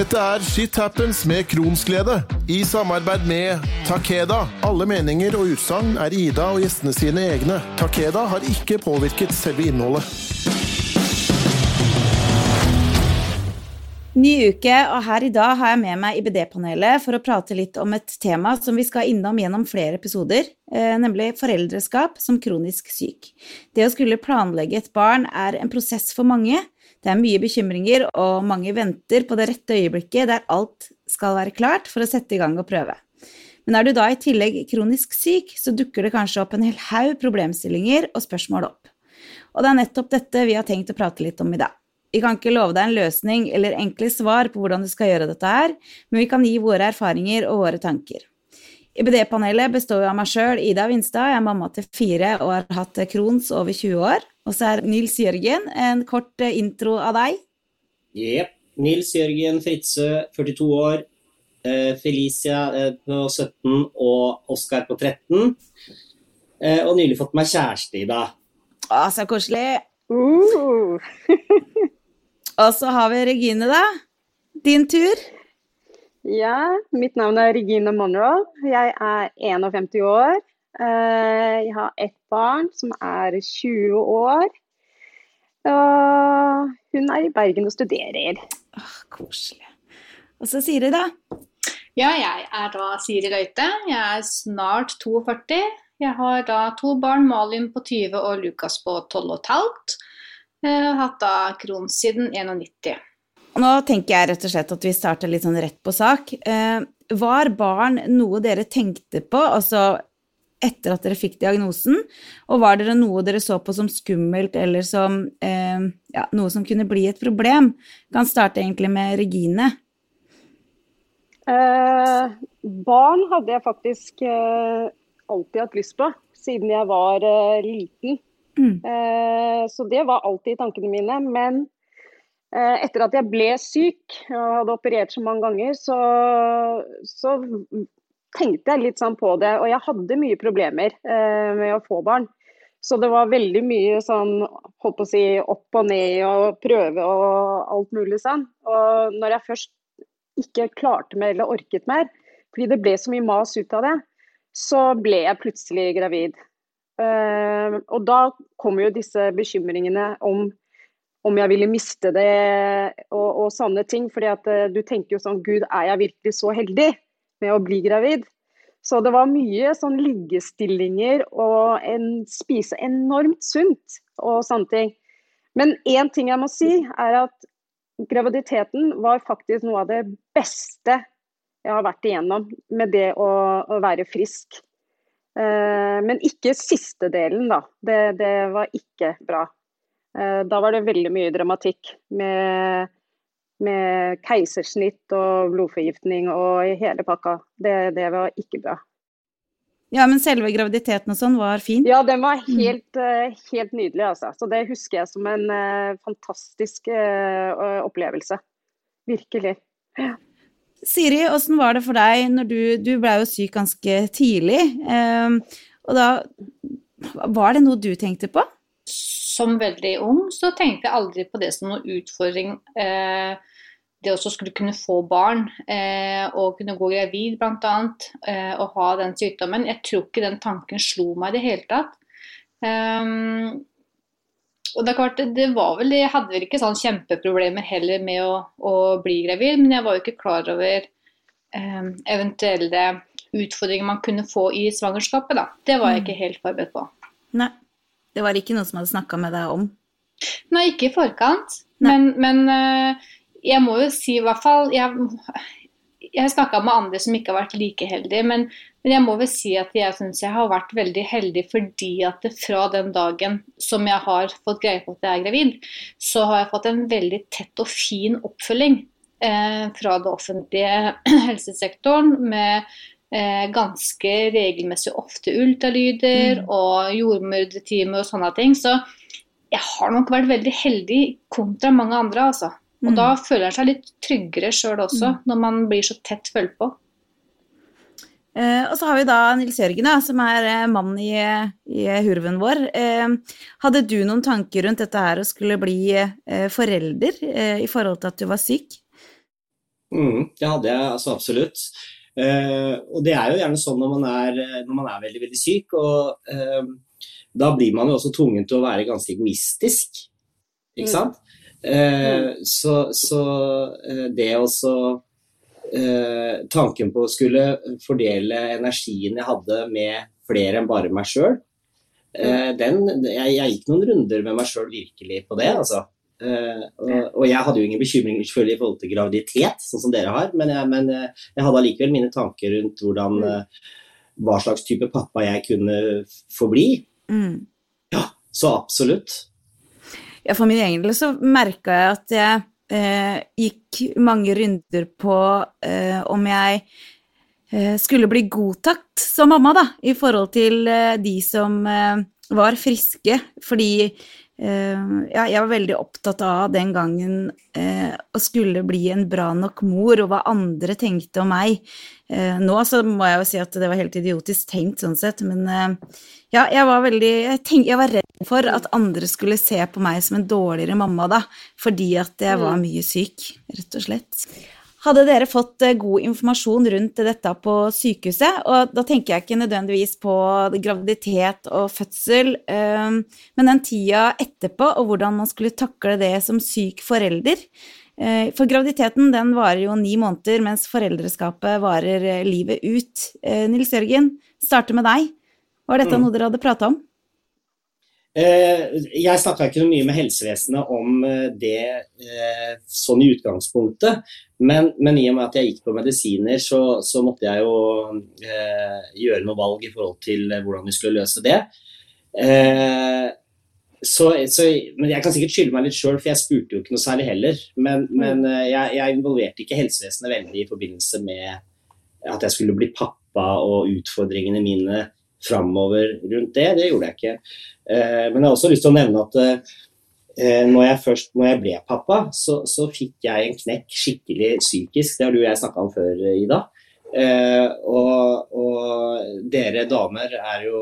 Dette er Shit Happens med Kronsglede, i samarbeid med Takeda. Alle meninger og utsagn er Ida og gjestene sine egne. Takeda har ikke påvirket selve innholdet. Ny uke, og her i dag har jeg med meg IBD-panelet for å prate litt om et tema som vi skal innom gjennom flere episoder, eh, nemlig foreldreskap som kronisk syk. Det å skulle planlegge et barn er en prosess for mange. Det er mye bekymringer, og mange venter på det rette øyeblikket der alt skal være klart for å sette i gang og prøve. Men er du da i tillegg kronisk syk, så dukker det kanskje opp en hel haug problemstillinger og spørsmål opp. Og det er nettopp dette vi har tenkt å prate litt om i dag. Vi kan ikke love deg en løsning eller enkle svar på hvordan du skal gjøre dette her, men vi kan gi våre erfaringer og våre tanker. IBD-panelet består av meg sjøl, Ida Vinstad, jeg er mamma til fire og har hatt Crohns over 20 år. Og så er Nils Jørgen, en kort eh, intro av deg. Jepp. Nils Jørgen Fritzø, 42 år. Eh, Felicia eh, på 17 og Oskar på 13. Og nylig fått meg kjæreste, Ida. Å, så koselig. Uh. Og så har vi Regine, da. Din tur. Ja, mitt navn er Regine Monroe. Jeg er 51 år. Eh, jeg har ett barn som er 20 år. Og hun er i Bergen og studerer. Åh, koselig. Og så Siri, da. Ja, jeg er da Siri Røyte. Jeg er snart 42. Jeg har da to barn, Malin på 20 og Lukas på 12 15. Jeg har hatt da Crohns siden 91. Nå tenker jeg rett og slett at vi starter litt sånn rett på sak. Eh, var barn noe dere tenkte på, altså etter at dere fikk diagnosen? Og var det noe dere så på som skummelt, eller som eh, ja, noe som kunne bli et problem? Kan starte egentlig med Regine. Eh, barn hadde jeg faktisk eh, alltid hatt lyst på, siden jeg var eh, liten. Mm. Eh, så det var alltid i tankene mine. Men eh, etter at jeg ble syk og hadde operert så mange ganger, så, så tenkte jeg litt sånn på det. Og jeg hadde mye problemer eh, med å få barn. Så det var veldig mye sånn holdt å si opp og ned og prøve og alt mulig sånn. Og når jeg først ikke klarte mer eller orket mer, fordi det ble så mye mas ut av det, så ble jeg plutselig gravid. Eh, og da kom jo disse bekymringene om om jeg ville miste det og, og sånne ting. fordi at uh, du tenker jo sånn Gud, er jeg virkelig så heldig? Med å bli gravid. Så det var mye sånn liggestillinger og en, spise enormt sunt og sånne ting. Men én ting jeg må si, er at graviditeten var faktisk noe av det beste jeg har vært igjennom med det å, å være frisk. Eh, men ikke siste delen, da. Det, det var ikke bra. Eh, da var det veldig mye dramatikk med med keisersnitt og blodforgiftning og hele pakka. Det, det, var ikke bra. Ja, men selve graviditeten og sånn var fin? Ja, den var helt, mm. helt nydelig, altså. Så det husker jeg som en uh, fantastisk uh, opplevelse. Virkelig. Ja. Siri, åssen var det for deg når du Du ble jo syk ganske tidlig. Um, og da Var det noe du tenkte på? Som veldig ung så tenkte jeg aldri på det som noen utfordring. Uh, det også skulle kunne få barn eh, og kunne gå gravid bl.a. Eh, og ha den sykdommen. Jeg tror ikke den tanken slo meg i det hele tatt. Um, og det er klart, det var vel, Jeg hadde vel ikke sånn kjempeproblemer heller med å, å bli gravid, men jeg var jo ikke klar over um, eventuelle utfordringer man kunne få i svangerskapet. da. Det var jeg mm. ikke helt forberedt på. Nei, Det var ikke noe som hadde snakka med deg om? Nei, ikke i forkant. Nei. Men, men uh, jeg må jo si i hvert fall Jeg, jeg har snakka med andre som ikke har vært like heldige, men, men jeg må vel si at jeg syns jeg har vært veldig heldig fordi at fra den dagen som jeg har fått greie på at jeg er gravid, så har jeg fått en veldig tett og fin oppfølging eh, fra det offentlige helsesektoren med eh, ganske regelmessig ofte ultralyder mm. og jordmortime og sånne ting. Så jeg har nok vært veldig heldig kontra mange andre, altså. Og mm. da føler en seg litt tryggere sjøl også, mm. når man blir så tett fulgt på. Eh, og så har vi da Nils Jørgen, da, som er eh, mannen i, i hurven vår. Eh, hadde du noen tanker rundt dette her å skulle bli eh, forelder eh, i forhold til at du var syk? Mm, det hadde jeg altså absolutt. Uh, og det er jo gjerne sånn når man er, når man er veldig, veldig syk. og uh, Da blir man jo også tvungen til å være ganske egoistisk, ikke mm. Uh, så, så det også Tanken på å skulle fordele energien jeg hadde med flere enn bare meg sjøl, den jeg, jeg, gikk noen runder med meg sjøl virkelig på det, altså. Uh, og, og, jeg hadde jo ingen bekymringer selvfølgelig i forhold til graviditet, sånn som dere har, men jeg, men eh, jeg hadde allikevel mine tanker rundt hvordan, uh, hva slags type pappa jeg kunne få bli. Mm. Ja, så absolutt. Ja, for min egen del så merka jeg at jeg eh, gikk mange runder på om jeg skulle bli godtatt som mamma, da, i forhold til de som var friske. Fordi ja, jeg var veldig opptatt av den gangen uh, å skulle bli en bra nok mor, og hva andre tenkte om meg. Uh, nå så må jeg jo si at det var helt idiotisk tenkt sånn sett, men ja, jeg var veldig jeg, tenk, jeg, var redd for at andre skulle se på meg som en dårligere mamma da, fordi at jeg var mm. mye syk, rett og slett. Hadde dere fått eh, god informasjon rundt dette på sykehuset, og da tenker jeg ikke nødvendigvis på graviditet og fødsel, eh, men den tida etterpå og hvordan man skulle takle det som syk forelder. Eh, for graviditeten den varer jo ni måneder, mens foreldreskapet varer livet ut. Nils Jørgen, starter med deg. Var dette mm. noe dere hadde prata om? Jeg snakka ikke mye med helsevesenet om det sånn i utgangspunktet, men, men, i og med at jeg gikk på medisiner, så, så måtte jeg jo gjøre noe valg i forhold til hvordan vi skulle løse det. Så, så, men Jeg kan sikkert skylde meg litt sjøl, for jeg spurte jo ikke noe særlig heller. Men, men jeg, jeg, involverte ikke helsevesenet veldig i forbindelse med at jeg skulle bli pappa og utfordringene mine framover rundt det. Det gjorde jeg ikke. Eh, men jeg har også lyst til å nevne at eh, når jeg først når jeg ble pappa, så, så fikk jeg en knekk skikkelig psykisk. Det har du og jeg snakka om før, Ida. Eh, og, og, dere damer er jo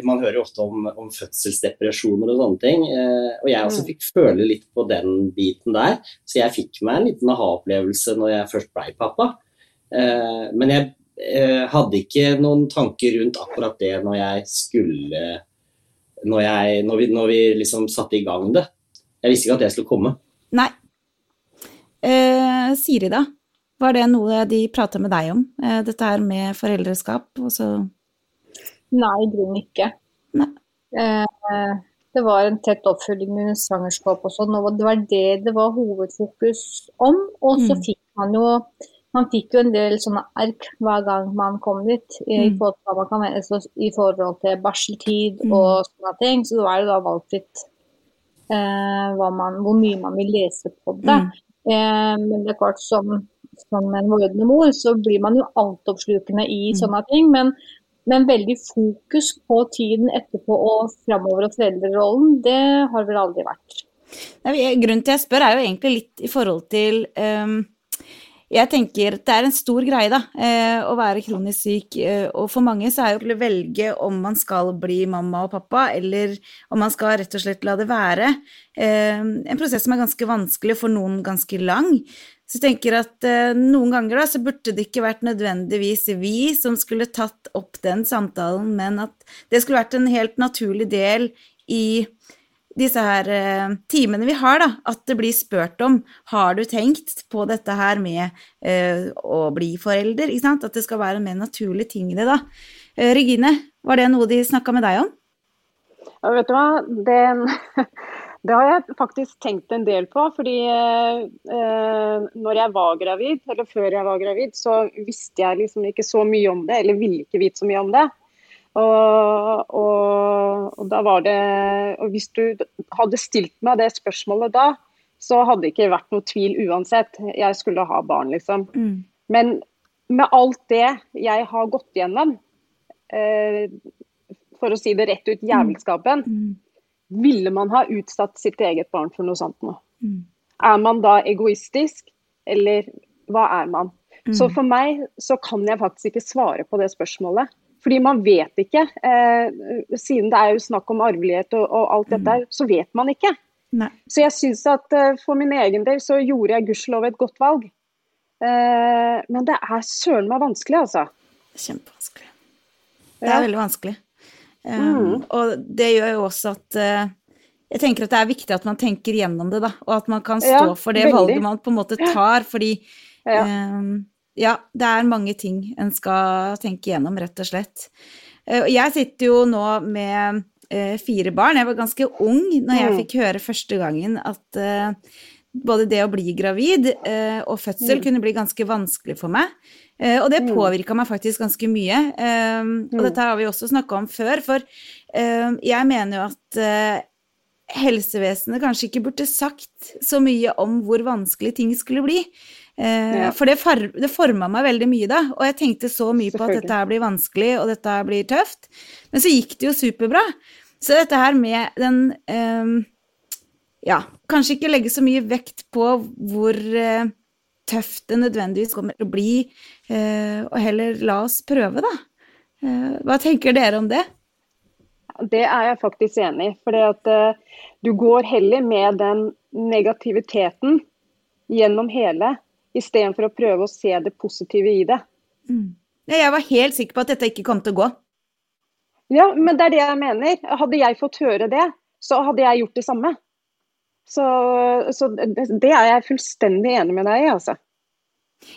Man hører jo ofte om, om fødselsdepresjoner og sånne ting. Eh, og jeg også mm. fikk føle litt på den biten der. Så jeg fikk meg en liten aha-opplevelse når jeg først blei pappa. Eh, men jeg eh, hadde ikke noen tanker rundt akkurat det når jeg skulle Når, jeg, når, vi, når vi, liksom satte i gang det. Jeg visste ikke at det skulle komme. Nei. Eh, Siri, da? Var det noe de prata med deg om, eh, dette her med foreldreskap? Også? Nei, i grunnen ikke. Nei. Eh, det var en tett oppfølging under svangerskap og sånn, og det var det det var hovedfokus om. Og så mm. fikk man jo man fikk jo en del sånne ark hver gang man kom dit, i, mm. forhold, kan, i forhold, til barseltid mm. og sånne ting. Så det var jo da valgfritt man, hvor mye man vil lese på det. Mm. Eh, men det er klart, som, som en vordende mor, så blir man jo altoppslukende i mm. sånne ting. Men, men, veldig fokus på tiden etterpå og framover og foreldrerollen, det har vel aldri vært. Grunnen til jeg spør er jo egentlig litt i forhold til um jeg tenker det er en stor greie, da, eh, å være kronisk syk. Eh, og for mange så er jo å velge om man skal bli mamma og pappa, eller om man skal rett og slett la det være, eh, en prosess som er ganske vanskelig, for noen ganske lang. Så jeg tenker at noen ganger da, så burde det ikke vært nødvendigvis vi som skulle tatt opp den samtalen, men at det skulle vært en helt naturlig del i disse her uh, timene vi har, da, at det blir spurt om har du tenkt på dette her med uh, å bli forelder, ikke sant? At det skal være en mer naturlig ting i det, da. Uh, Regine, var det noe de snakka med deg om? Ja, vet du hva, det, det, har jeg faktisk tenkt en del på. Fordi når jeg var gravid, eller før jeg var gravid, så visste jeg liksom ikke så mye om det, eller ville ikke vite så mye om det. Og, og, og, da var det og Hvis du hadde stilt meg det spørsmålet da, så hadde det ikke vært noe tvil uansett. Jeg skulle ha barn, liksom. Mm. Men med alt det jeg har gått gjennom, eh, for å si det rett ut, jævelskapen, mm. ville man ha utsatt sitt eget barn for noe sånt nå? Mm. Er man da egoistisk, eller hva er man? Så mm. for meg så kan jeg faktisk ikke svare på det spørsmålet. Fordi man vet ikke. Eh, siden det er jo snakk om arvelighet og, og alt dette, mm. så vet man ikke. Nei. Så jeg syns at eh, for min egen del så gjorde jeg gudskjelov et godt valg. Eh, men det er søren meg vanskelig, altså. Kjempevanskelig. Det er veldig vanskelig. Mm. Og det gjør jo også at jeg tenker at det er viktig at man tenker gjennom det, da. Og at man kan stå ja, for det veldig. valget man på en måte tar, fordi ja. Um, ja. det er mange ting en skal tenke gjennom, rett og slett. Uh, jeg sitter jo nå med uh, fire barn. Jeg var ganske ung når jeg mm. fikk høre første gangen at både det å bli gravid og fødsel mm. kunne bli ganske vanskelig for meg. Og det mm. påvirka meg faktisk ganske mye. Og dette har vi også snakka om før, for jeg mener jo at helsevesenet kanskje ikke burde sagt så mye om hvor vanskelig ting skulle bli. Ja. For det, det forma meg veldig mye da, og jeg tenkte så mye på at dette her blir vanskelig, og dette her blir tøft. Men så gikk det jo superbra. Så dette her med den um, Ja, kanskje ikke legge så mye vekt på hvor tøft det nødvendigvis kommer til å bli, uh, og heller la oss prøve, da. Uh, hva tenker dere om det? Det er jeg faktisk enig i. For uh, du går heller med den negativiteten gjennom hele, istedenfor å prøve å se det positive i det. Mm. Jeg var helt sikker på at dette ikke kom til å gå. Ja, men det er det jeg mener. Hadde jeg fått høre det, så hadde jeg gjort det samme. Så, så det er jeg fullstendig enig med deg i, altså.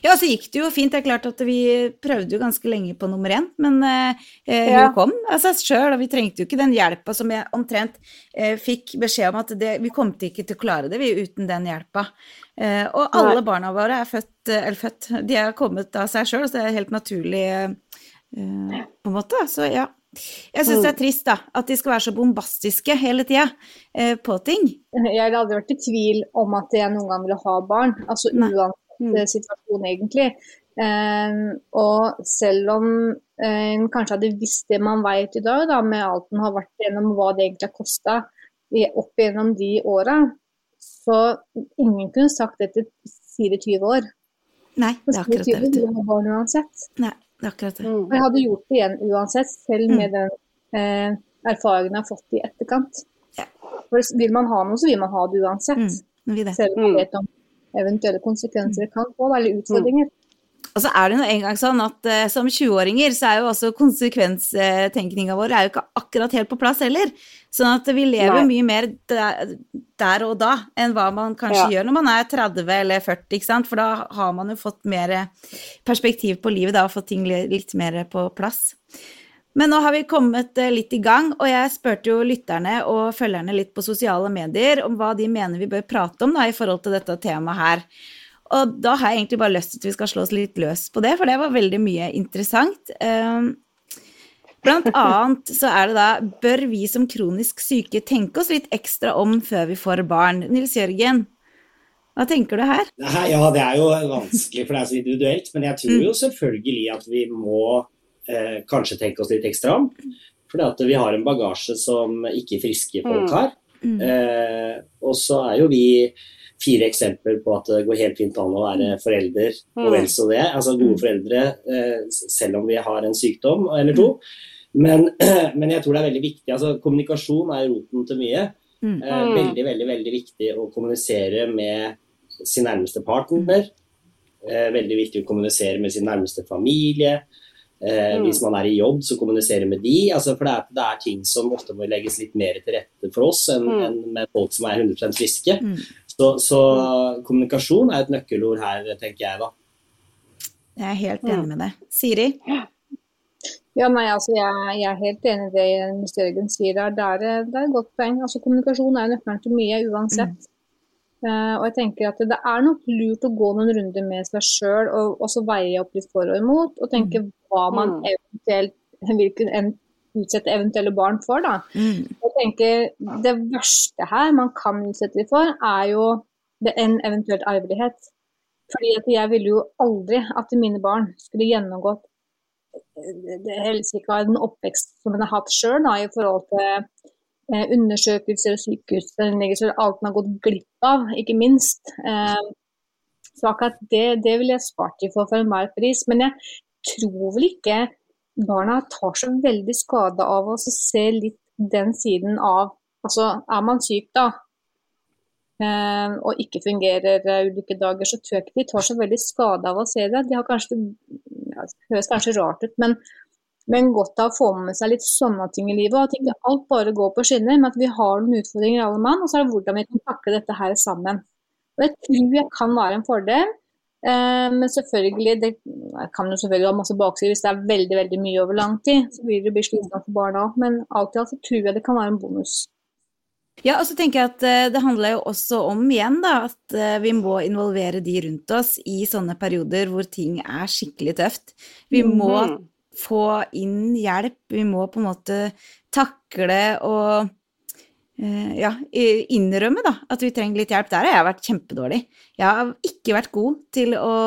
Ja, så gikk det jo fint. Det er klart at vi prøvde jo ganske lenge på nummer én, men eh, ja. hun kom av seg sjøl, og vi trengte jo ikke den hjelpa som jeg omtrent eh, fikk beskjed om at det, vi kom til ikke til å klare det vi uten den hjelpa. Eh, og alle Nei. barna våre er født, eh, eller født, de er kommet av seg sjøl, så det er helt naturlig eh, på en måte. Så ja. Jeg syns det er mm. trist da, at de skal være så bombastiske hele tida eh, på ting. Jeg hadde aldri vært i tvil om at jeg noen gang ville ha barn, altså uansett mm. Eh, situasjon egentlig. Eh, og selv om en eh, kanskje hadde visst det man vet i dag, da, med alt en har vært gjennom, hva det egentlig har kosta opp gjennom de åra, så ingen kunne sagt det til 24 år. Nei, det er akkurat det. 24 år barn uansett. Nei. Det er akkurat det. Mm. Jeg hadde gjort det igjen uansett, selv mm. med den eh, erfaringen jeg har fått i etterkant. Ja. For vil man ha noe, så vil man ha det uansett. Mm. Selv om man vet om eventuelle konsekvenser det kan få, eller utfordringer. Mm. Og så er det nå engang sånn at uh, som 20-åringer så er jo også konsekvenstenkninga vår er jo ikke akkurat helt på plass heller. Sånn at vi lever Nei. mye mer der, der, og da enn hva man kanskje ja. gjør når man er 30 eller 40, ikke sant. For da har man jo fått mer perspektiv på livet da, og fått ting litt mer på plass. Men nå har vi kommet uh, litt i gang, og jeg spurte jo lytterne og følgerne litt på sosiale medier om hva de mener vi bør prate om da, i forhold til dette temaet her. Og da har jeg egentlig bare lyst til at vi skal slå oss litt løs på det, for det var veldig mye interessant. Ehm, blant annet så er det da Bør vi som kronisk syke tenke oss litt ekstra om før vi får barn? Nils Jørgen, hva tenker du her? Ja, det er jo vanskelig, for det er så individuelt. Men jeg tror jo mm. selvfølgelig at vi må eh, kanskje tenke oss litt ekstra om. For vi har en bagasje som ikke friske folk mm. har. Mm. Eh, og så er jo vi fire eksempler på at det går helt fint an å være forelder og mm. vel så det. Altså gode mm. foreldre eh, selv om vi har en sykdom eller to. Men, men jeg tror det er veldig viktig. altså Kommunikasjon er roten til mye. Eh, veldig, veldig, veldig viktig å kommunisere med sin nærmeste partner. Eh, veldig viktig å kommunisere med sin nærmeste familie. Eh, mm. Hvis man er i jobb, så kommunisere med de. Altså, for det er, det er, ting som ofte må legges litt mer til rette for oss enn, mm. enn med folk som er 100 friske. Mm. Så, så, kommunikasjon er et nøkkelord her, tenker jeg da. Jeg er helt enig med deg. Siri? Ja, nei, altså jeg, jeg, er helt enig i det Jens Jørgen sier der. Det er, det er, et godt poeng. Altså Kommunikasjon er nøkkelen til mye uansett. Mm. Uh, og jeg tenker at det er nok lurt å gå noen runder med seg sjøl og, også veie opp litt for og imot, og tenke mm. Hva man mm. eventuelt vil kunne utsette eventuelle barn for. Da. Mm. Jeg tenker Det verste her man kan utsette dem for, er jo en eventuelt arvelighet. Fordi at jeg ville jo aldri at mine barn skulle gjennomgått eh, det helsike av en oppvekst som en har hatt sjøl, i forhold til Eh, undersøkelser og sykehusinnleggelser, alt en har gått glipp av, ikke minst. Eh, så akkurat det, det vil jeg spart dem for for enhver pris. Men jeg tror vel ikke barna tar så veldig skade av å se litt den siden av Altså, er man syk, da, eh, og ikke fungerer uh, ulike dager, så tror ikke de tar så veldig skade av å se det. De har kanskje, ja, Det høres kanskje rart ut, men, men godt av å få med seg litt sånne ting i livet. At ikke alt bare går på skinner, men at vi har noen utfordringer alle mann, og så er det hvordan vi kan takle dette her sammen. Og Jeg tror jeg kan være en fordel. Eh, men selvfølgelig, det kan jo selvfølgelig ha masse baksider hvis det er veldig veldig mye over lang tid. Så blir det bli slitsomt for barna òg. Men alt i alt så tror jeg det kan være en bonus. Ja, og så tenker jeg at eh, det handler jo også om igjen da, at eh, vi må involvere de rundt oss i sånne perioder hvor ting er skikkelig tøft. Vi må mm. få inn hjelp, vi må på en måte takle og ja, innrømme da, at vi trenger litt hjelp. Der har jeg vært kjempedårlig. Jeg har ikke vært god til å,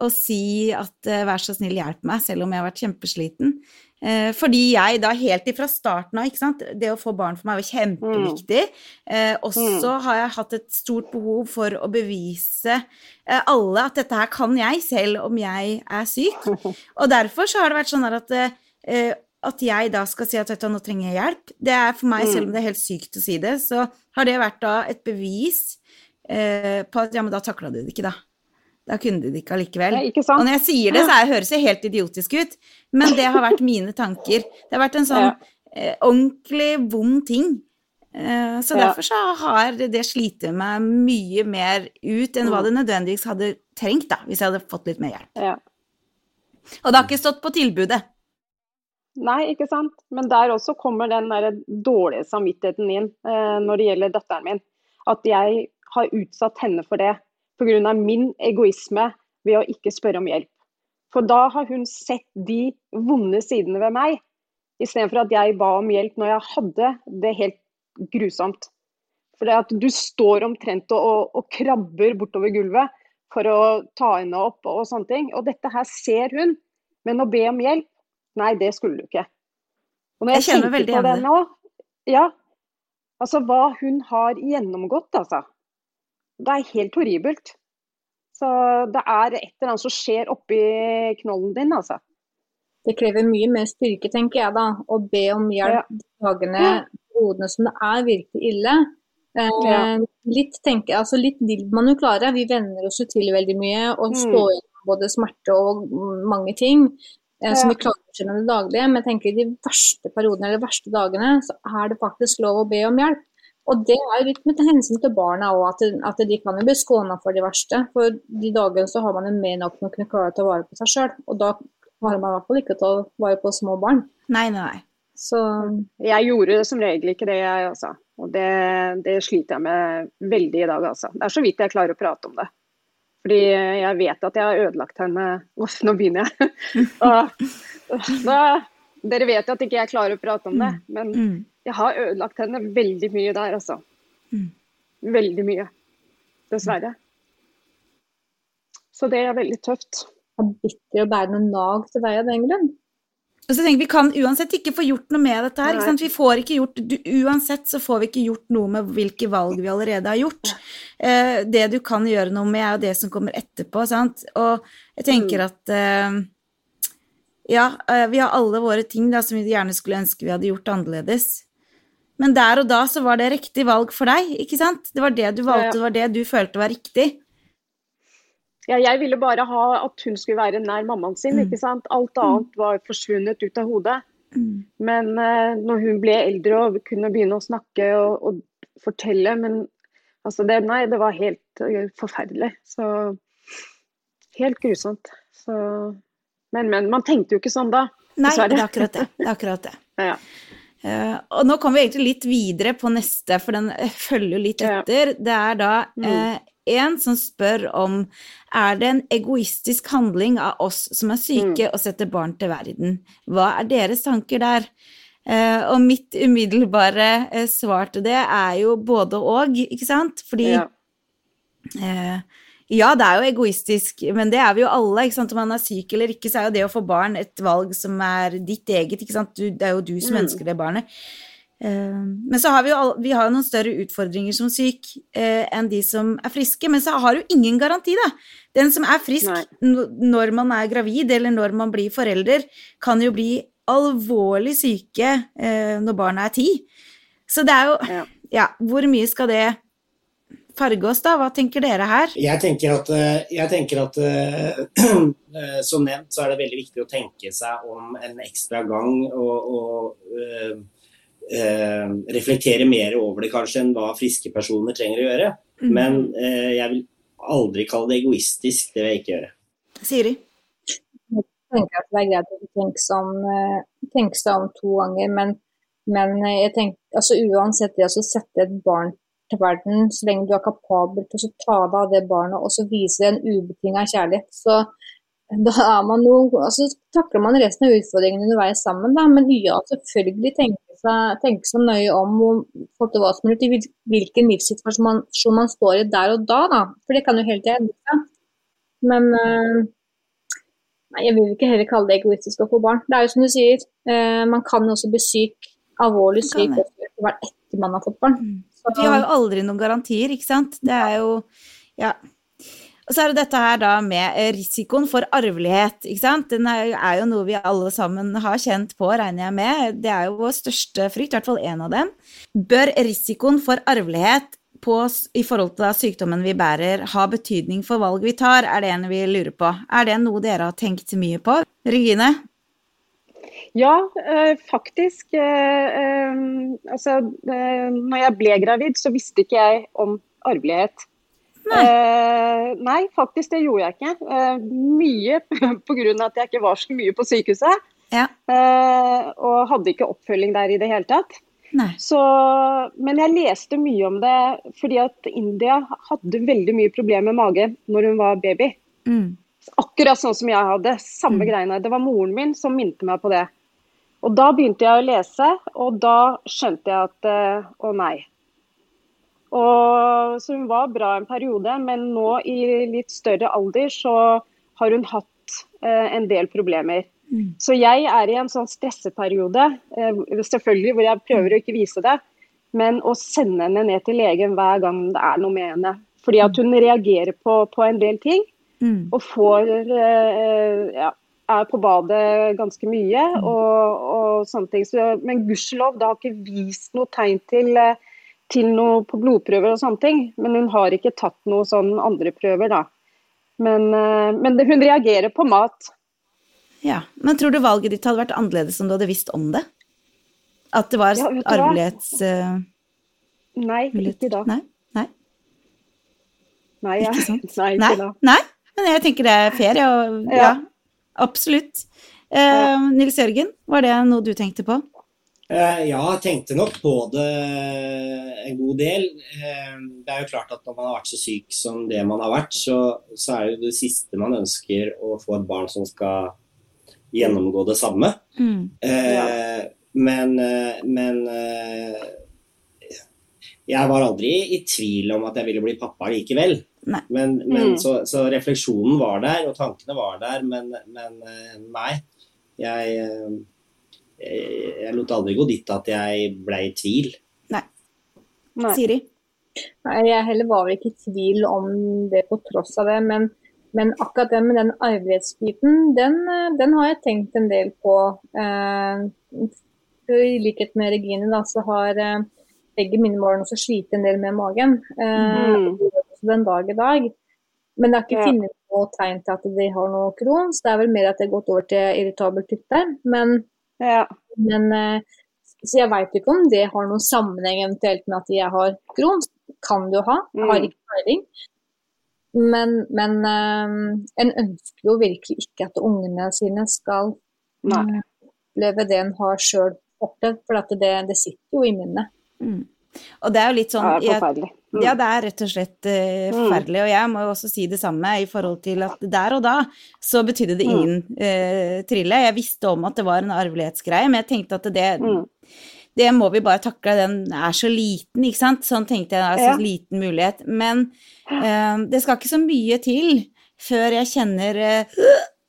å si at eh, vær så snill, hjelp meg, selv om jeg har vært kjempesliten. Eh, fordi jeg da helt ifra starten av, ikke sant, det å få barn for meg var kjempeviktig. Eh, også mm. har jeg hatt et stort behov for å bevise eh, alle at dette her kan jeg, selv om jeg er syk. Og derfor så har det vært sånn at eh, at jeg da skal si at vet du, nå trenger jeg hjelp, det er for meg, selv om mm. det er helt sykt å si det, så har det vært da et bevis eh, på at ja, men da takla du det ikke, da. Da kunne du det ikke allikevel. og når jeg sier det, så er, høres det helt idiotisk ut, men det har vært mine tanker. Det har vært en sånn eh, ordentlig vond ting. Eh, så derfor så har det slitt meg mye mer ut enn hva mm. det nødvendigvis hadde trengt, da, hvis jeg hadde fått litt mer hjelp. Og det har ikke stått på tilbudet. Nei, ikke sant. Men der også kommer den dårlige samvittigheten inn eh, når det gjelder datteren min. At jeg har utsatt henne for det pga. min egoisme ved å ikke spørre om hjelp. For da har hun sett de vonde sidene ved meg, istedenfor at jeg ba om hjelp når jeg hadde det helt grusomt. For det at du står omtrent og, og, og krabber bortover gulvet for å ta henne opp og sånne ting. Og dette her ser hun. Men å be om hjelp Nei, det skulle du ikke. Og når jeg, jeg veldig på det nå, ja, altså hva hun har gjennomgått, altså. Det er helt horribelt. Så det er et eller annet som skjer oppi knollen din, altså. Det krever mye mer styrke, tenker jeg da, å be om hjelp ja. dagene, hodene som det er virkelig ille. Eh, ja. Litt tenker altså litt vil man jo klare. Vi venner oss jo til veldig mye og mm. står i både smerte og mange ting ja. som vi klarer å skjønne det daglige. Men jeg tenker i de verste periodene eller de verste dagene, så er det faktisk lov å be om hjelp. Og det er jo litt med hensyn til barna òg, at, at, de kan jo bli skåna for de verste. For de dagene så har man jo mer nok til å kunne klare å ta vare på seg sjøl. Og da klarer man i hvert fall ikke å ta vare på små barn. Nei, nei. Så jeg gjorde som regel ikke det, jeg også. Og det, det sliter jeg med veldig i dag, altså. Det er så vidt jeg klarer å prate om det. Fordi jeg vet at jeg har ødelagt henne Uff, nå begynner jeg. og, da, dere vet jo at ikke jeg klarer å prate om det, mm. men mm. jeg har ødelagt henne veldig mye der, altså. Mm. Veldig mye. Dessverre. Så det er veldig tøft. Det er bitter å bære noen nag til deg av den grunn. Og så tenker Vi kan uansett ikke få gjort noe med dette. her, Vi får ikke gjort, du, Uansett så får vi ikke gjort noe med hvilke valg vi allerede har gjort. Eh, det du kan gjøre noe med, er jo det som kommer etterpå. sant? Og jeg tenker mm. at eh, Ja, eh, vi har alle våre ting da, som vi gjerne skulle ønske vi hadde gjort annerledes. Men der og da så var det riktig valg for deg, ikke sant? Det var det du valgte, det var det du følte var riktig. Ja, jeg ville bare ha at hun skulle være nær mammaen sin. Mm. ikke sant? Alt annet var forsvunnet ut av hodet. Mm. Men uh, når hun ble eldre og kunne begynne å snakke og, og fortelle Men altså det, nei, det var helt uh, forferdelig. Så helt grusomt. Så, men, men. Man tenkte jo ikke sånn da. Nei, det er akkurat det. det, er akkurat det. ja. Uh, og nå kommer vi egentlig litt videre på neste, for den følger litt etter. Ja. Det er da uh, en som spør om er det en egoistisk handling av oss som er syke, mm. å sette barn til verden. Hva er deres tanker der? Uh, og mitt umiddelbare uh, svar til det er jo både og, ikke sant? Fordi ja. Uh, ja. det er jo egoistisk, men det er vi jo alle. ikke sant? Om man er syk eller ikke, så er jo det å få barn et valg som er ditt eget. ikke sant? Du, det er jo du som mm. ønsker det barnet. Eh, men så har vi jo vi har noen større utfordringer som syk eh, enn de som er friske. Men så har du ingen garanti, da. Den som er frisk når man er gravid eller når man blir forelder, kan jo bli alvorlig syke eh, når barna er ti. Så det er jo ja. ja, hvor mye skal det farge oss, da. Hva tenker dere her? Jeg tenker at, jeg tenker at som nevnt så er det veldig viktig å tenke seg om en ekstra gang og, og uh, reflektere mer over det kanskje enn hva friske personer trenger å gjøre. Mm. Men eh, jeg vil aldri kalle det egoistisk, det vil jeg ikke gjøre. Siri? Jeg tenker at det er greit å tenke seg om, tenke seg om to ganger, men, men jeg tenker, altså uansett det å sette et barn til verden, så lenge du er kapabel til å ta deg av det barnet og så vise en ubetinga kjærlighet, så da er man jo altså takler man resten av utfordringene underveis sammen, da. Men ja, selvfølgelig tenke seg, tenke seg nøye om og hva som er hvilken livssituasjon man, man, står i der og da, da. For det kan jo hele tida endre seg. Men uh, nei, jeg vil ikke heller kalle det egoistisk å få barn. Det er jo som du sier, uh, man kan jo også bli syk, alvorlig syk, etter man har fått barn. Så, Vi har jo aldri noen garantier, ikke sant. Det er jo Ja. Og så er det dette her da med risikoen for arvelighet, ikke sant. Den er, jo noe vi alle sammen har kjent på, regner jeg med. Det er jo vår største frykt, i hvert fall én av dem. Bør risikoen for arvelighet på, i forhold til da sykdommen vi bærer, ha betydning for valg vi tar, er det en vi lurer på. Er det noe dere har tenkt mye på? Regine? Ja, eh, faktisk. Eh, eh, altså, når jeg ble gravid, så visste ikke jeg om arvelighet. Nei. nei, faktisk det gjorde jeg ikke. mye pga. at jeg ikke var så mye på sykehuset. Ja. og hadde ikke oppfølging der i det hele tatt. Så, men jeg leste mye om det fordi at India hadde veldig mye problemer med mage når hun var baby. Mm. Akkurat sånn som jeg hadde. Samme mm. greiene. Det var moren min som minte meg på det. Og da begynte jeg å lese, og da skjønte jeg at eh, å nei. Og, så hun var bra en periode, men nå i litt større alder så har hun hatt eh, en del problemer. Mm. Så jeg er i en sånn stresseperiode, eh, selvfølgelig hvor jeg prøver å ikke vise det, men å sende henne ned til legen hver gang det er noe med henne. Fordi at hun reagerer på, på en del ting, mm. og får eh, ja, er på badet ganske mye mm. og, og sånne ting. Så, men gudskjelov, det har ikke vist noe tegn til, eh, til noe på blodprøver og sånne ting. Men hun har ikke tatt noen sånn andre prøver, da. Men, eh, men det, hun reagerer på mat. Ja, Men tror du valget ditt hadde vært annerledes om du hadde visst om det? At det var ja, arvelighets... Uh, nei, ikke da. Nei? Nei, nei, ja. ikke, nei, ikke da. Nei? Men jeg tenker det er fair, ja. ja. Absolutt. Uh, Nils Jørgen, var det noe du tenkte på? Eh, ja, jeg tenkte nok på det en god del. Eh, det er jo klart at når man har vært så syk som det man har vært, så, så er det jo det siste man ønsker å få et barn som skal gjennomgå det samme. Mm. Eh, ja. Men, men eh, jeg var aldri i tvil om at jeg ville bli pappa likevel. Nei. Men, men mm. så, så, refleksjonen var der, og tankene var der, men, men nei. Jeg, jeg, jeg, lot aldri gå dit at jeg ble i tvil. Nei. nei. Siri? Nei, jeg heller var vel ikke i tvil om det på tross av det. Men, men akkurat det med den arvelighetsbiten, den, eh, den, har jeg tenkt en del på. Eh, I likhet med Regine da, så har begge mine barn også slitt en del med magen. Eh, mm den dag i dag. Men det har ikke ja. funnet noe tegn til at de har noe så Det er vel mer at det har gått over til irritabel tytter. Men, ja. men eh, Så jeg veit ikke om det har noen sammenheng eventuelt med at jeg har Crohns. Kan det jo ha. Jeg har mm. ikke peiling. Men, men um, en ønsker jo virkelig ikke at ungene sine skal oppleve det en har sjøl opplevd, for det, det, sitter jo i minnet. Mm. Og det er jo litt sånn Det er forferdelig. Mm. Ja, det er rett og slett uh, forferdelig. Og jeg må jo også si det samme i forhold til at der og da så betydde det mm. ingen uh, trille. Jeg visste om at det var en arvelighetsgreie, men jeg tenkte at det mm. Det må vi bare takle, den er så liten, ikke sant. Sånn tenkte jeg, altså ja. liten mulighet. Men uh, det skal ikke så mye til før jeg kjenner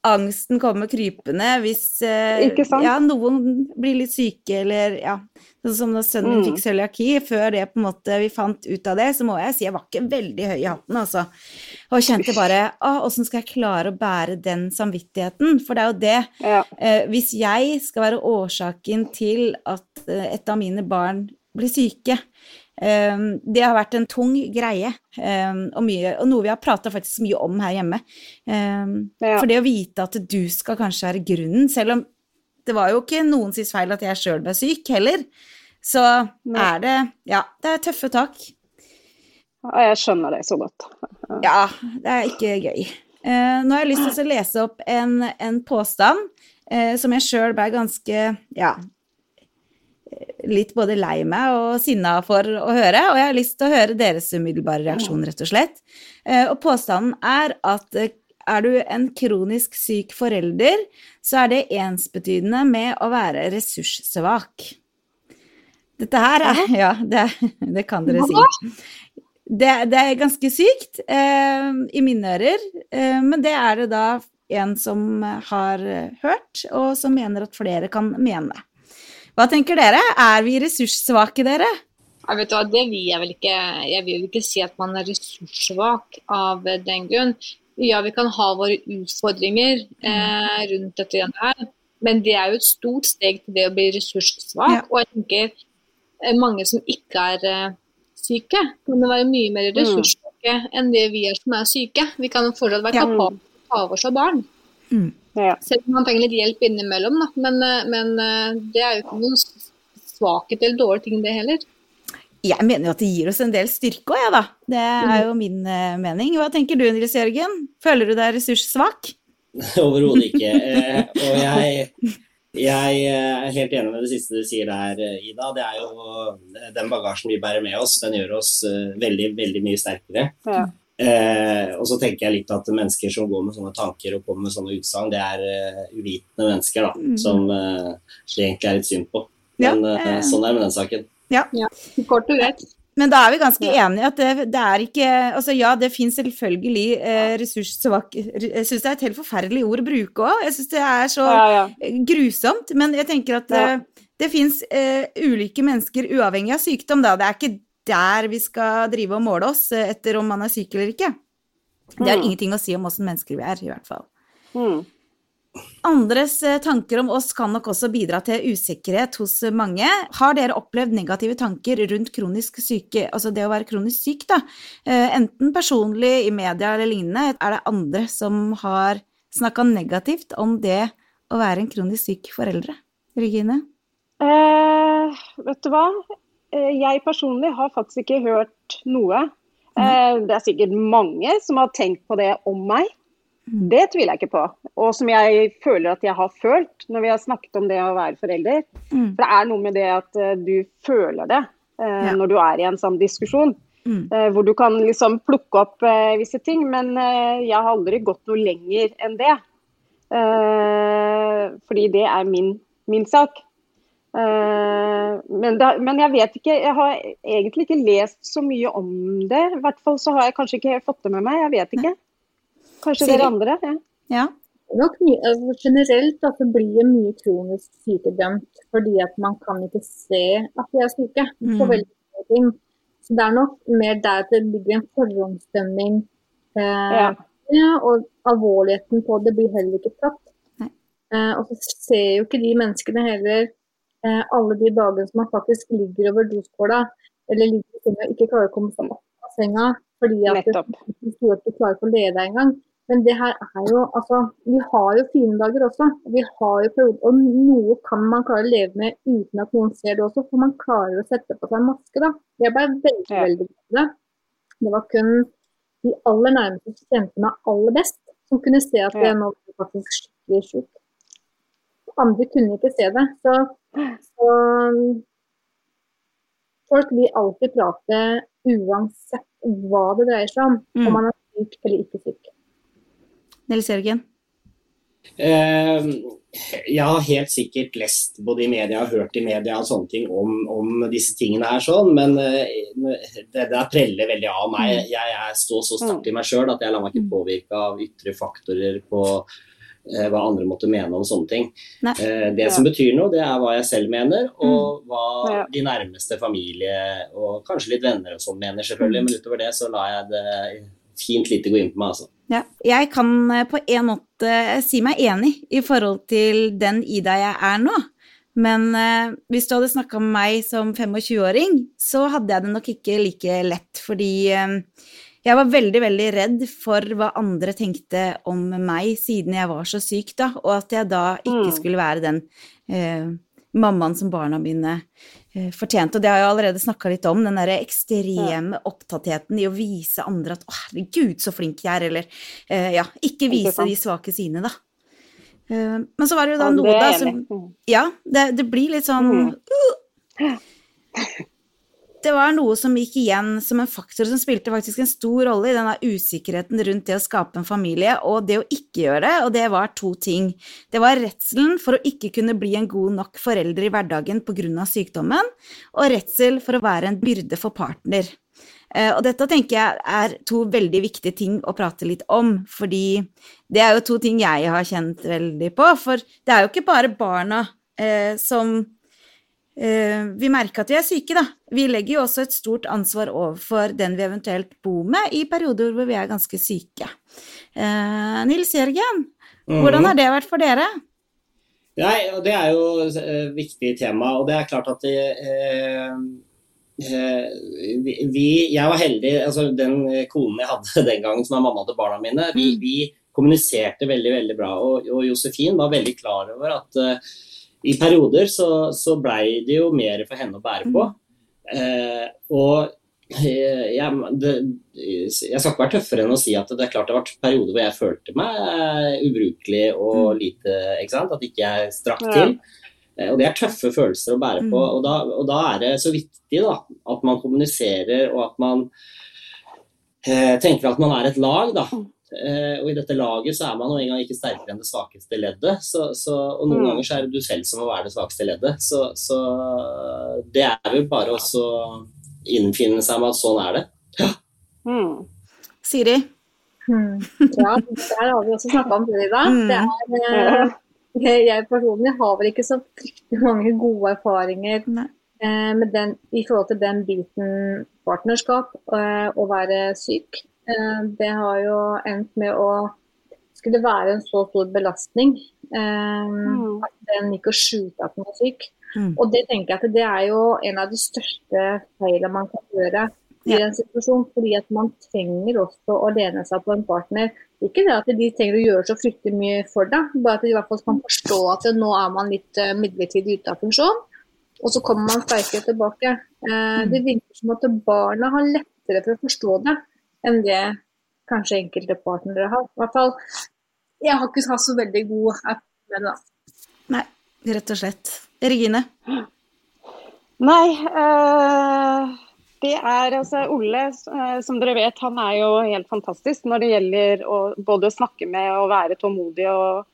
angsten kommer krypende hvis ja, noen blir litt syke, eller ja Sånn som da sønnen mm. fikk cøliaki, før det på en måte vi fant ut av det, så må jeg si jeg var ikke veldig høy i hatten, altså. Og kjente bare Å, åssen skal jeg klare å bære den samvittigheten? For det er jo det. Ja. Eh, hvis jeg skal være årsaken til at eh, et av mine barn blir syke, det har vært en tung greie, um, og, mye, og, noe vi har prata faktisk mye om her hjemme. Um. For det å vite at du skal kanskje være grunnen, selv om det var jo ikke noens feil at jeg sjøl ble syk heller, så er det Ja, det er tøffe tak. Ja, jeg skjønner det så godt. Ja, det er ikke gøy. Nå har jeg lyst til å lese opp en, en påstand uh, som jeg sjøl ble ganske ja, litt både lei meg og sinna for å høre, og jeg har lyst til å høre deres umiddelbare reaksjon, rett og slett. Uh, og påstanden er at er du en kronisk syk forelder, så er det ensbetydende med å være ressurssvak. Dette her er Ja, det, det kan dere si. Det, det er ganske sykt eh, i mine ører, eh, men det er det da en som har hørt, og som mener at flere kan mene. Hva tenker dere? Er vi ressurssvake, dere? Jeg vet hva, det vil jeg vel ikke. Jeg vil ikke si at man er ressurssvak av den grunn. Ja, vi kan ha våre utfordringer eh, rundt dette her, men det er jo et stort steg til det å bli ressurssvak. Ja. Og jeg tenker eh, mange som ikke er eh, syke, kan være mye mer mm. ressurssvake mm. enn det vi er som er syke. Vi kan fortsatt være kapable til å ta over seg barn. Mm. Ja. Selv om man trenger litt hjelp innimellom, da. Men, eh, men eh, det er jo ikke noen svakhet eller dårlig ting, det heller. Jeg mener jo at det gir oss en del styrke òg, jeg, da. Det er mm. jo min uh, mening. Hva tenker du, Nils Jørgen? Føler du deg ressurssvak? Overhodet ikke. Eh, og jeg jeg eh, er helt enig med det siste du sier der, eh, Ida. Det er jo eh, Den bagasjen vi bærer med oss, den gjør oss veldig, veldig mye sterkere. Ja. Eh, og så tenker jeg litt at mennesker som går med sånne tanker og kommer med sånne utsagn, det er uh, uvitende mennesker da, mm. som uh, det egentlig er litt synd på. Men ja, uh, sånn er det med den saken. Ja, ja. kort og greit. Men da er vi ganske enige at det, det er ikke Altså ja, det fins selvfølgelig eh, ressurssvak Jeg syns det er et helt forferdelig ord å bruke òg. Jeg syns det er så ja, ja. grusomt. Men jeg tenker at eh, det fins eh, ulike mennesker uavhengig av sykdom, da. Det er ikke der vi skal drive og måle oss eh, etter om man er syk eller ikke. Det har mm. ingenting å si om åssen mennesker vi er, i hvert fall. Mm. Andres eh, tanker om oss kan nok også bidra til usikkerhet hos mange. Har dere opplevd negative tanker rundt kronisk syke, altså det å være kronisk syk, da? Eh, enten personlig, i media eller lignende. Er det andre som har snakka negativt om det å være en kronisk syk foreldre? Regine? Eh, vet du hva? Eh, jeg personlig har faktisk ikke hørt noe. Eh, det er sikkert mange som har tenkt på det om meg. Det tviler jeg ikke på. Og som jeg føler at jeg har følt når vi har snakket om det å være forelder. Mm. For det er noe med det at uh, du føler det når du er i en sånn diskusjon. Hvor du kan liksom plukke opp visse ting. Men jeg har aldri gått noe lenger enn det. fordi det er min, min sak. Men, da, men, jeg vet ikke Jeg har egentlig ikke lest så mye om det. I hvert fall så har jeg kanskje ikke helt fått det med meg. Jeg vet ikke. Kanskje dere andre? Ja. ja. Nok mye, altså generelt at det blir mye kronisk sykedømt fordi at man kan ikke se at de er syke. Mm. veldig mange ting. Så det er nok mer der at det ligger en forhåndsdømming. Eh, ja. ja. Og alvorligheten på det blir heller ikke tatt. Eh, og så ser jo ikke de menneskene heller eh, alle de dagene som man faktisk ligger over doskåla eller ligger i senga og ikke klarer å komme seg opp av senga fordi at Nettopp. du tror at du klarer ikke å lede engang. Men det her er jo altså Vi har jo fine dager også. Vi har jo perioder, og noe kan man klare å leve med uten at noen ser det også, for man klarer å sette på seg maske. da. Jeg ble veldig, ja. veldig glad det. Det var kun de aller nærmeste som kjente meg aller best, som kunne se at jeg nå var faktisk skikkelig sjuk. Andre kunne ikke se det. Så, så folk vil alltid prate uansett hva det dreier seg om, mm. om man er syk eller ikke syk. Nils Jørgen? Eh, jeg har helt sikkert lest både i media og hørt i media og sånne ting om, om disse tingene her, sånn, men det, det preller veldig av meg. Mm. Jeg, jeg står så sterkt i meg sjøl at jeg lar meg ikke mm. påvirke av ytre faktorer på hva andre måtte mene om sånne ting. det ja. som betyr noe, det er hva jeg selv mener, og mm. hva ja. de nærmeste familie og kanskje litt venner og sånn mener, selvfølgelig. Men utover det så lar jeg det fint lite gå inn på meg, altså. Ja, jeg kan eh, på en måte si meg enig i forhold til den Ida jeg er nå. Men eh, hvis du hadde snakka med meg som 25-åring, så hadde jeg det nok ikke like lett, fordi eh, jeg var veldig, veldig redd for hva andre tenkte om meg siden jeg var så syk, da, og at jeg da ikke mm. skulle være den eh, mammaen som barna mine eh, fortjente. Og det har jeg allerede snakka litt om, den derre ekstreme opptattheten i å vise andre at 'å, herregud, så flink jeg er', eller eh, ja, ikke vise de svake sine, da. Eh, men så var det jo da noe da som Ja, det, det, blir litt sånn uh, det var noe som gikk igjen som en faktor som spilte faktisk en stor rolle i denne usikkerheten rundt det å skape en familie og det å ikke gjøre det, og det var to ting. Det var redselen for å ikke kunne bli en god nok forelder i hverdagen pga. sykdommen, og redsel for å være en byrde for partner. Eh, og dette tenker jeg er to veldig viktige ting å prate litt om, fordi det er jo to ting jeg har kjent veldig på. For det er jo ikke bare barna eh, som vi merker at vi er syke, da. Vi legger jo også et stort ansvar overfor den vi eventuelt bor med i perioder hvor vi er ganske syke. Eh, Nils Jørgen, hvordan har det vært for dere? Nei, Det er jo et eh, viktig tema, og det er klart at det, eh, vi, Jeg var heldig. altså Den konen jeg hadde den gangen, som er mamma til barna mine, vi, mm. vi kommuniserte veldig veldig bra. Og, og Josefin var veldig klar over at i perioder så, så blei det jo mer for henne å bære på. Eh, og eh, jeg, det, jeg, skal ikke være tøffere enn å si at det er klart det har vært perioder hvor jeg følte meg ubrukelig og mm. lite ikke sant? At ikke jeg strakk til. Eh, og det er tøffe følelser å bære på. Mm. Og da, og da er det så viktig da, at man kommuniserer og at man eh, tenker at man er et lag. da. Eh, og i dette laget så er man jo engang ikke sterkere enn det svakeste leddet. Så, så, og noen mm. ganger så er det du selv som må være det svakeste leddet. Så, så det er vel bare å innfinne seg med at sånn er det. Ja. Mm. Siri? Mm. Ja, det har vi også snakka om før i dag. Det er, eh, jeg personlig har vel ikke så fryktelig mange gode erfaringer eh, med den, i forhold til den biten partnerskap, eh, å være syk. Eh, det har jo endt med å skulle være en så stor belastning eh, mm. at den gikk og skjulte at den var syk. Mm. Og det tenker jeg at det er jo en av de største feilene man kan gjøre i ja. en situasjon. Fordi at man trenger også å lene seg på en partner. Ikke det at de trenger å gjøre så fryktelig mye for deg, bare at de i hvert fall kan forstå at nå er man litt uh, midlertidig ute av funksjon. Og så kommer man sterkere tilbake. Mm. Det virker som at barna har lettere for å forstå det enn det kanskje enkelte partnere har. I hvert fall, jeg har ikke hatt så veldig god app med det, da. Nei, rett og slett. Regine? Nei, øh, det er altså Olle, øh, som dere vet, han er jo helt fantastisk når det gjelder å både snakke med og være tålmodig. og,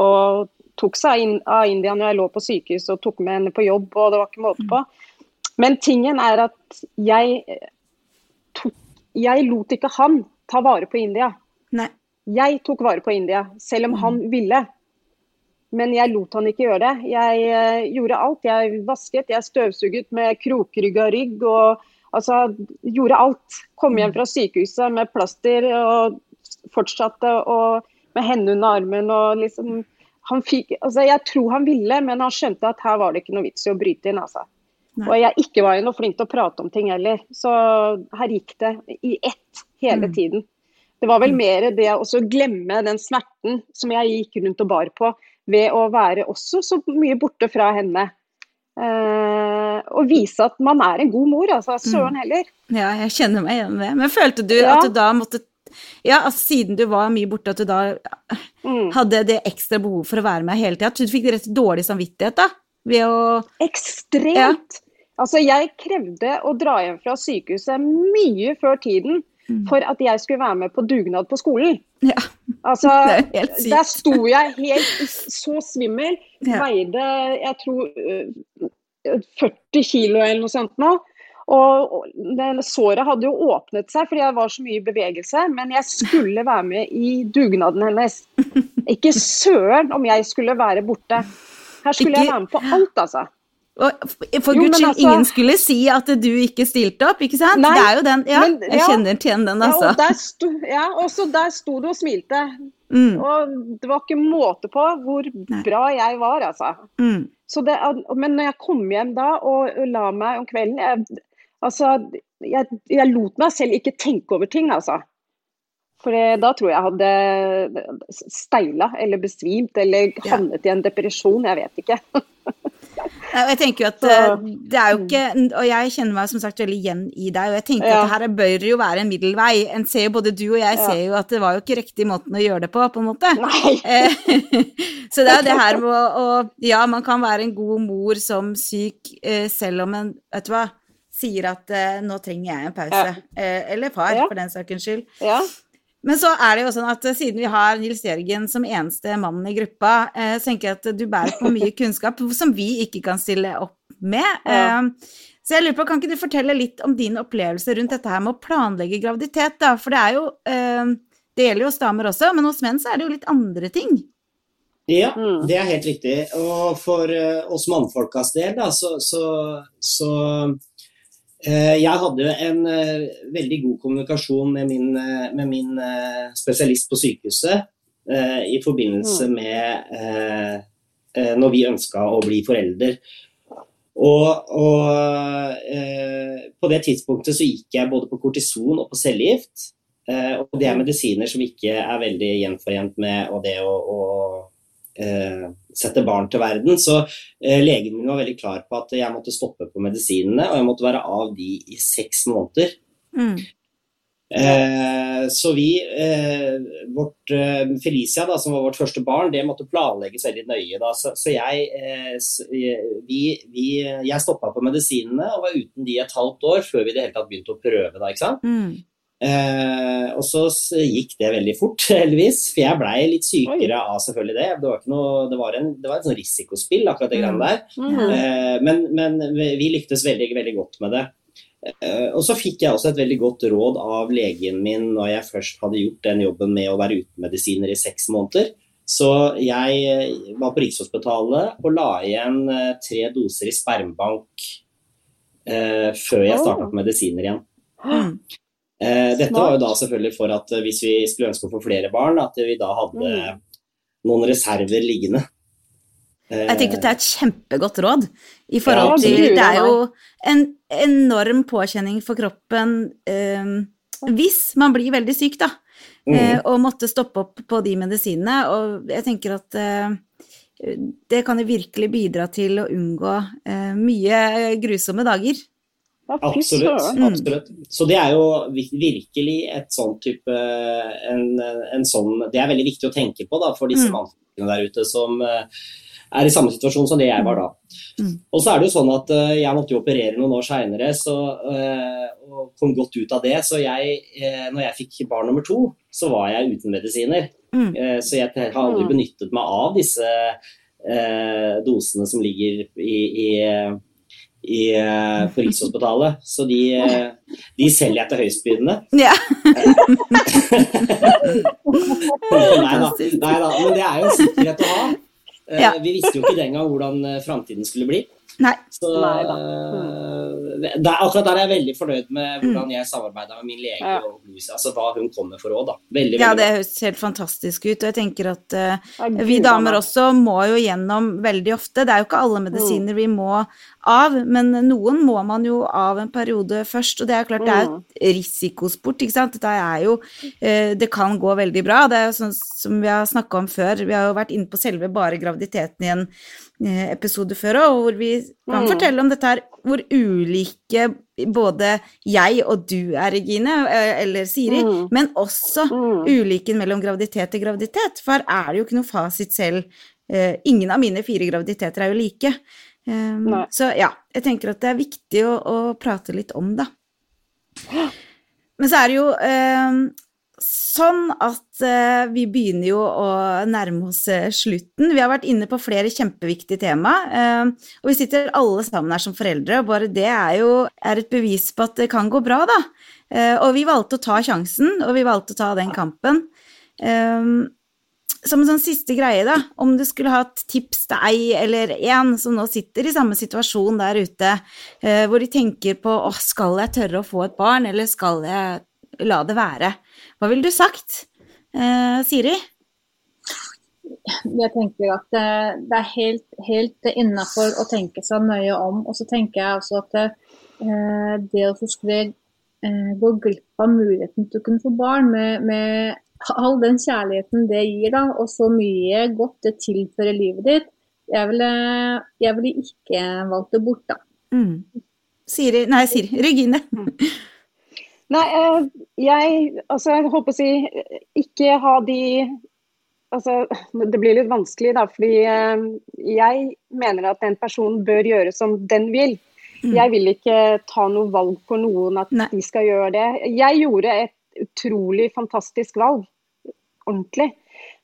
og tok seg inn av India når jeg lå på sykehus og tok med henne på jobb, og det var ikke måte på. Men tingen er at jeg tok jeg lot ikke han ta vare på India. Nei. Jeg tok vare på India, selv om mm. han ville. Men jeg lot han ikke gjøre det. Jeg uh, gjorde alt. Jeg vasket, jeg støvsuget med krokrygga rygg. og altså, Gjorde alt. Kom hjem mm. fra sykehuset med plaster og fortsatte og, med hendene under armen. og liksom, han fikk, altså, Jeg tror han ville, men han skjønte at her var det ikke noe vits i å bryte inn. altså. Nei. Og jeg ikke var jo noe flink til å prate om ting heller. Så her gikk det i ett hele mm. tiden. Det var vel mm. mer det å glemme den smerten som jeg gikk rundt og bar på, ved å være også så mye borte fra henne. Eh, og vise at man er en god mor, altså. Søren mm. heller. Ja, jeg kjenner meg igjen i det. Men følte du ja. at du da måtte ja, altså siden du var mye borte, at du da mm. hadde det ekstra behov for å være med hele tida. Du fikk rett dårlig samvittighet da? Ved å Ekstremt! Ja. Altså, jeg krevde å dra hjem fra sykehuset mye før tiden mm. for at jeg skulle være med på dugnad på skolen. Ja. Altså, der sto jeg helt så svimmel. Ja. Veide jeg tror 40 kilo eller noe sånt nå. Og såret hadde jo åpnet seg fordi jeg var så mye i bevegelse, men jeg skulle være med i dugnaden hennes. Ikke søren om jeg skulle være borte. Her skulle ikke... jeg være med på alt, altså. For guds skyld, altså, ingen skulle si at du ikke stilte opp, ikke sant? Nei, det er jo den, ja, men, ja, jeg kjenner til den, altså. Ja, og der sto, ja, også der sto du og smilte. Mm. Og det var ikke måte på hvor Nei. bra jeg var, altså. Mm. Så det, men når jeg kom hjem da og la meg om kvelden jeg, altså, jeg, jeg lot meg selv ikke tenke over ting, altså. For da tror jeg jeg hadde steila eller besvimt eller havnet i en depresjon, jeg vet ikke. jeg tenker jo at eh, det er jo ikke Og jeg kjenner meg som sagt veldig igjen i deg, og jeg tenker ja. at her bør jo være en middelvei. En ser jo, både du og jeg ja. ser jo at det var jo ikke riktig måten å gjøre det på, på en måte. Eh, så det er jo det her med å, å Ja, man kan være en god mor som syk, eh, selv om en Vet du hva sier at nå trenger jeg en pause. Ja. Eller far, for den saks skyld. Ja. Men så er det jo sånn at siden vi har Nils Jørgen som eneste mannen i gruppa, eh, så tenker jeg at du bærer på mye kunnskap som vi ikke kan stille opp med. Ja. Eh, så jeg lurer på, kan ikke du fortelle litt om din opplevelse rundt dette her med å planlegge graviditet, da? For det er jo eh, Det gjelder jo hos damer også, men hos menn så er det jo litt andre ting. Ja, mm. det er helt riktig. Og for oss mannfolkas del, da, så, så, så Eh, jeg hadde en eh, veldig god kommunikasjon med min, eh, med min spesialist på sykehuset i forbindelse mm. med når vi ønska å bli forelder. Og, og på det tidspunktet så gikk jeg både på kortison og på cellegift. og det er mm. medisiner som ikke er veldig gjenforent med det å, å eh, sette barn til verden. Så eh, legen min var veldig klar på at jeg måtte stoppe på medisinene, og jeg måtte være av de i seks måneder. Mm. Eh, så vi, eh, vårt eh, Felicia, da, som var vårt første barn, det måtte planlegges veldig nøye. Da. Så, så jeg, eh, vi, vi, jeg stoppa på medisinene og var uten de et halvt år før vi i det hele tatt begynte å prøve. Da, ikke sant? Mm. Eh, og så gikk det veldig fort, heldigvis. For jeg blei litt sykere Oi. av selvfølgelig det. Det var, noe, det var, en, det var et sånn risikospill, akkurat det greiene der. Mm. Eh, men, men, vi lyktes veldig, veldig godt med det. Eh, og så fikk jeg også et veldig godt råd av legen min når jeg først hadde gjort den jobben med å være uten medisiner i seks måneder. Så jeg eh, var på Rikshospitalet og la igjen eh, tre doser i spermbank eh, før jeg starta på medisiner igjen. Mm. Eh, dette var jo da selvfølgelig for at eh, hvis vi skulle ønske å få flere barn, at vi da hadde mm. noen reserver liggende. Jeg tenker at det er et kjempegodt råd i forhold til Det er jo en enorm påkjenning for kroppen eh, hvis man blir veldig syk, da, mm. eh, og måtte stoppe opp på de medisinene. Og jeg tenker at eh, det kan jo virkelig bidra til å unngå eh, mye grusomme dager. Absolutt. absolutt. Så det er jo virkelig et sånn type en, en sånn, Det er veldig viktig å tenke på da, for disse mm. mannfolkene der ute som eh, er i samme situasjon som det jeg var da. Mm. Og så er det jo sånn at uh, jeg måtte jo operere noen år seinere uh, og kom godt ut av det. Så jeg, uh, når jeg fikk barn nummer to, så var jeg uten medisiner. Mm. så jeg har aldri mm. benyttet meg av disse dosene som ligger i, i i, eh, på Rikshospitalet. Så de, eh, de selger jeg til høystbydende. Ja. nei, da, nei da, men det er jo en sikkerhet å ha. Eh, ja. Vi visste jo ikke den gang hvordan framtiden skulle bli. Nei. Så uh, det, akkurat der er jeg veldig fornøyd med mm. hvordan jeg samarbeida med min lege ja. og Lucy. altså hva hun kommer for råd. Veldig, veldig ja, det høres helt fantastisk ut. Og jeg tenker at uh, vi damer også må jo gjennom veldig ofte. Det er jo ikke alle medisiner mm. vi må av, men noen må man jo av en periode først. Og det er klart det er jo et risikosport, ikke sant. Dette er jo uh, Det kan gå veldig bra. Det er jo sånn som vi har snakka om før. Vi har jo vært inne på selve bare graviditeten i en Eh, episode før òg, hvor vi kan mm. fortelle om dette her, hvor ulike både jeg og du er, Regine, eh, eller Siri, mm. men også mm. uliken mellom graviditet og graviditet. For her er det jo ikke noe fasit selv. Eh, ingen av mine fire graviditeter er jo like. Um, så ja, jeg tenker at det er viktig å, å prate litt om det. Men så er det jo um, sånn at uh, vi begynner jo å nærme oss uh, slutten. Vi har vært inne på flere kjempeviktige tema, uh, og vi sitter alle sammen her som foreldre, og bare det er jo er et bevis på at det kan gå bra, da. og vi valgte å ta sjansen, og vi valgte å ta den kampen. som en sånn siste greie, da, om du skulle ha et tips til ei eller en som nå sitter i samme situasjon der ute, hvor de tenker på å, skal jeg tørre å få et barn, eller skal jeg la det være? Hva ville du sagt, eh, Siri? jeg tenker at det, det er helt, helt innafor å tenke seg nøye om. Og så tenker jeg også at det, eh, det å skulle eh, gå glipp av muligheten til å kunne få barn med, med all den kjærligheten det gir, da, og så mye godt det tilfører livet ditt, jeg ville, jeg ville ikke valgt det bort, da. Mm. Siri Nei, Siri. Regine. Nei, eh, jeg altså, jeg håper å si ikke ha de Altså, det blir litt vanskelig, da, fordi eh, jeg mener at en person bør gjøre som den vil. Mm. Jeg vil ikke ta noe valg for noen at Nei. de skal gjøre det. Jeg gjorde et utrolig fantastisk valg. Ordentlig.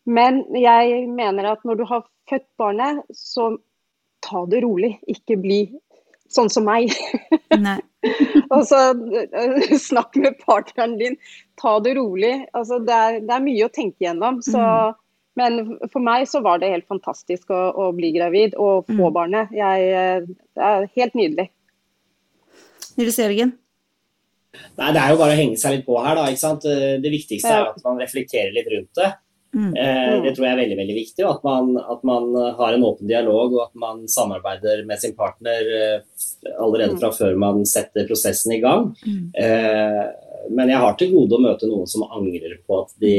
Men jeg mener at når du har født barnet, så ta det rolig. Ikke bli sånn som meg. og så eh, snakk med partneren din. Ta det rolig. Altså, det, er, det, er, mye å tenke gjennom. Så, mm. Men for meg så var det helt fantastisk å, å bli gravid og få mm. barnet. Jeg, eh, det er helt nydelig. Nils Jørgen? Nei, Det er jo bare å henge seg litt på her. da, ikke sant? Det viktigste er at man reflekterer litt rundt det. Mm. Eh, det tror jeg er veldig veldig viktig. At man, at man, har en åpen dialog og at man samarbeider med sin partner eh, allerede mm. fra før man setter prosessen i gang. Mm. Eh, men jeg har til gode å møte noen som angrer på at de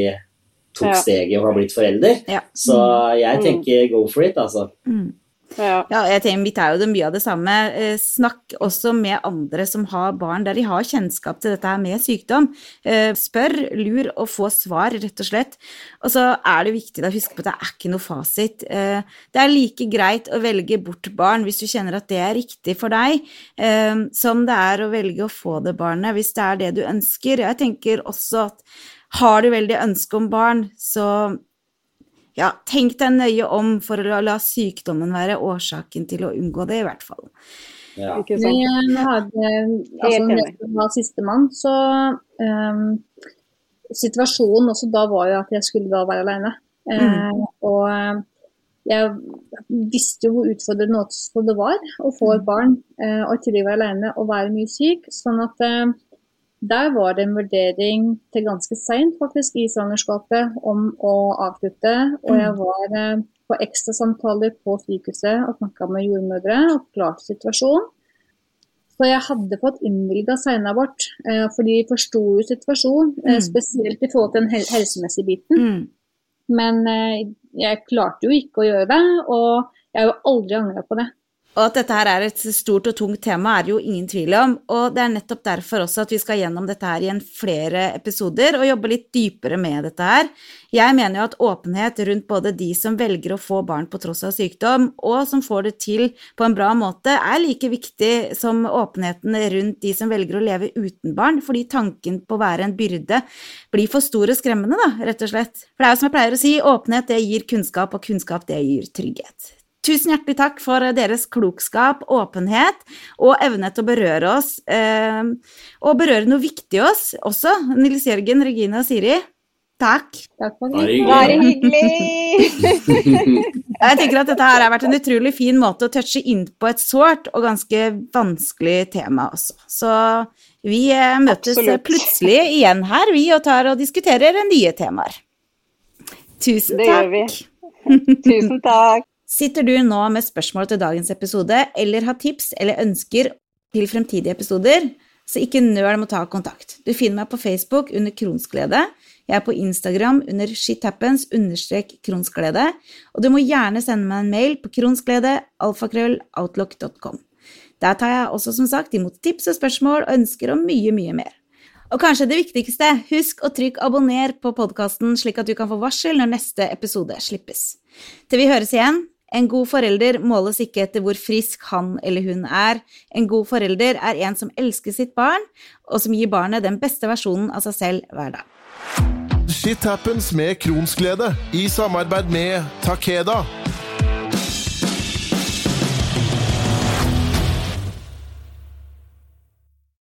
tok steget og har blitt forelder. Ja. Så jeg tenker go for it, altså. Mm. Ja. ja, jeg tenker Mitt er jo mye av det samme. Eh, snakk også med andre som har barn der de har kjennskap til dette med sykdom. Eh, spør, lur og få svar, rett og slett. Og så er det viktig å huske på at det er ikke noe fasit. Eh, det er like greit å velge bort barn hvis du kjenner at det er riktig for deg, som det er å velge å få det barnet hvis det er det du ønsker. Jeg tenker også at har du veldig ønske om barn, så ja, tenk deg nøye om for å la sykdommen være årsaken til å unngå det, i hvert fall. Ja. Ikke sant? Vi hadde, altså, når jeg var sistemann, så um, Situasjonen også da var jo at jeg skulle da være alene. Mm. Uh, og eh, jeg visste jo hvor utfordrende det var å få et barn uh, og i tillegg være alene og være mye syk. sånn at uh, der var det en vurdering til ganske seint faktisk i svangerskapet om å avslutte. Og jeg mm. var eh, på ekstrasamtaler på sykehuset og snakka med jordmødre og klarte situasjonen. Så jeg hadde fått innvilga senabort, eh, for de forsto jo situasjonen. Eh, mm. Spesielt i forhold til den helsemessige biten. Mm. Men jeg klarte jo ikke å gjøre det, og jeg har jo aldri angra på det. Og at dette her er et stort og tungt tema, er det jo ingen tvil om. Og det er nettopp derfor også at vi skal gjennom dette her i flere episoder og jobbe litt dypere med dette her. Jeg mener jo at åpenhet rundt både de som velger å få barn på tross av sykdom, og som får det til på en bra måte, er like viktig som åpenheten rundt de som velger å leve uten barn, fordi tanken på å være en byrde blir for stor og skremmende, da, rett og slett. For det er jo som jeg pleier å si, åpenhet det gir kunnskap, og kunnskap det gir trygghet. Tusen hjertelig takk for deres klokskap, åpenhet og evne til å berøre oss, eh, og berøre noe viktig i oss også. Nils Jørgen, Regine og Siri. Takk. Takk for det. Bare hyggelig. Jeg tenker at dette her har vært en utrolig fin måte å touche inn på et sårt og ganske vanskelig tema også. Så vi eh, møtes Absolutt. plutselig igjen her, vi, og tar og diskuterer nye temaer. Tusen takk. Det gjør vi. Tusen takk. Sitter du nå med spørsmål til dagens episode, eller har tips eller ønsker til fremtidige episoder, så ikke nøl med å ta kontakt. Du finner meg på Facebook under Kronsglede. Jeg er på Instagram under shithappens understrek kronsglede, og du må gjerne sende meg en mail på kronsglede alfakrølloutlook.com. Der tar jeg også som sagt imot tips og spørsmål og ønsker om mye, mye mer. Og kanskje det viktigste, husk å trykke abonner på podkasten slik at du kan få varsel når neste episode slippes. Til vi høres igjen, en god forelder måles ikke etter hvor frisk han eller hun er. En god forelder er en som elsker sitt barn, og som gir barnet den beste versjonen av seg selv hver dag. Shit happens med Kronsglede i samarbeid med Takeda.